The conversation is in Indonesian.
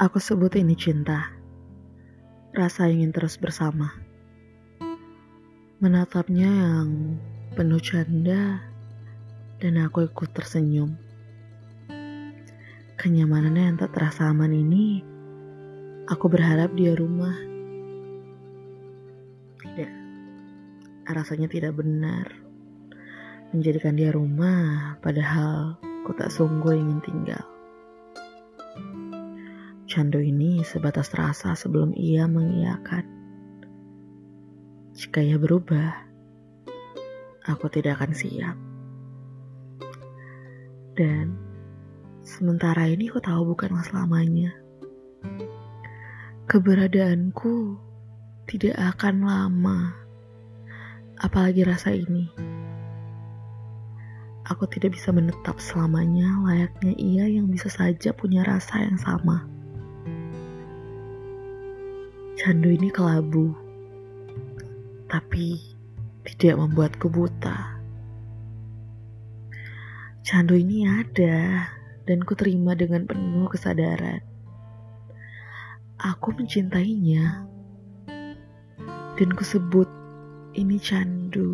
Aku sebut ini cinta. Rasa ingin terus bersama. Menatapnya yang penuh canda dan aku ikut tersenyum. Kenyamanannya yang tak terasa aman ini, aku berharap dia rumah. Tidak, rasanya tidak benar menjadikan dia rumah, padahal ku tak sungguh ingin tinggal. Candu ini sebatas rasa sebelum ia mengiyakan. Jika ia berubah, aku tidak akan siap. Dan sementara ini aku tahu bukanlah selamanya. Keberadaanku tidak akan lama, apalagi rasa ini. Aku tidak bisa menetap selamanya layaknya ia yang bisa saja punya rasa yang sama. Candu ini kelabu, tapi tidak membuatku buta. Candu ini ada dan ku terima dengan penuh kesadaran. Aku mencintainya dan ku sebut ini candu.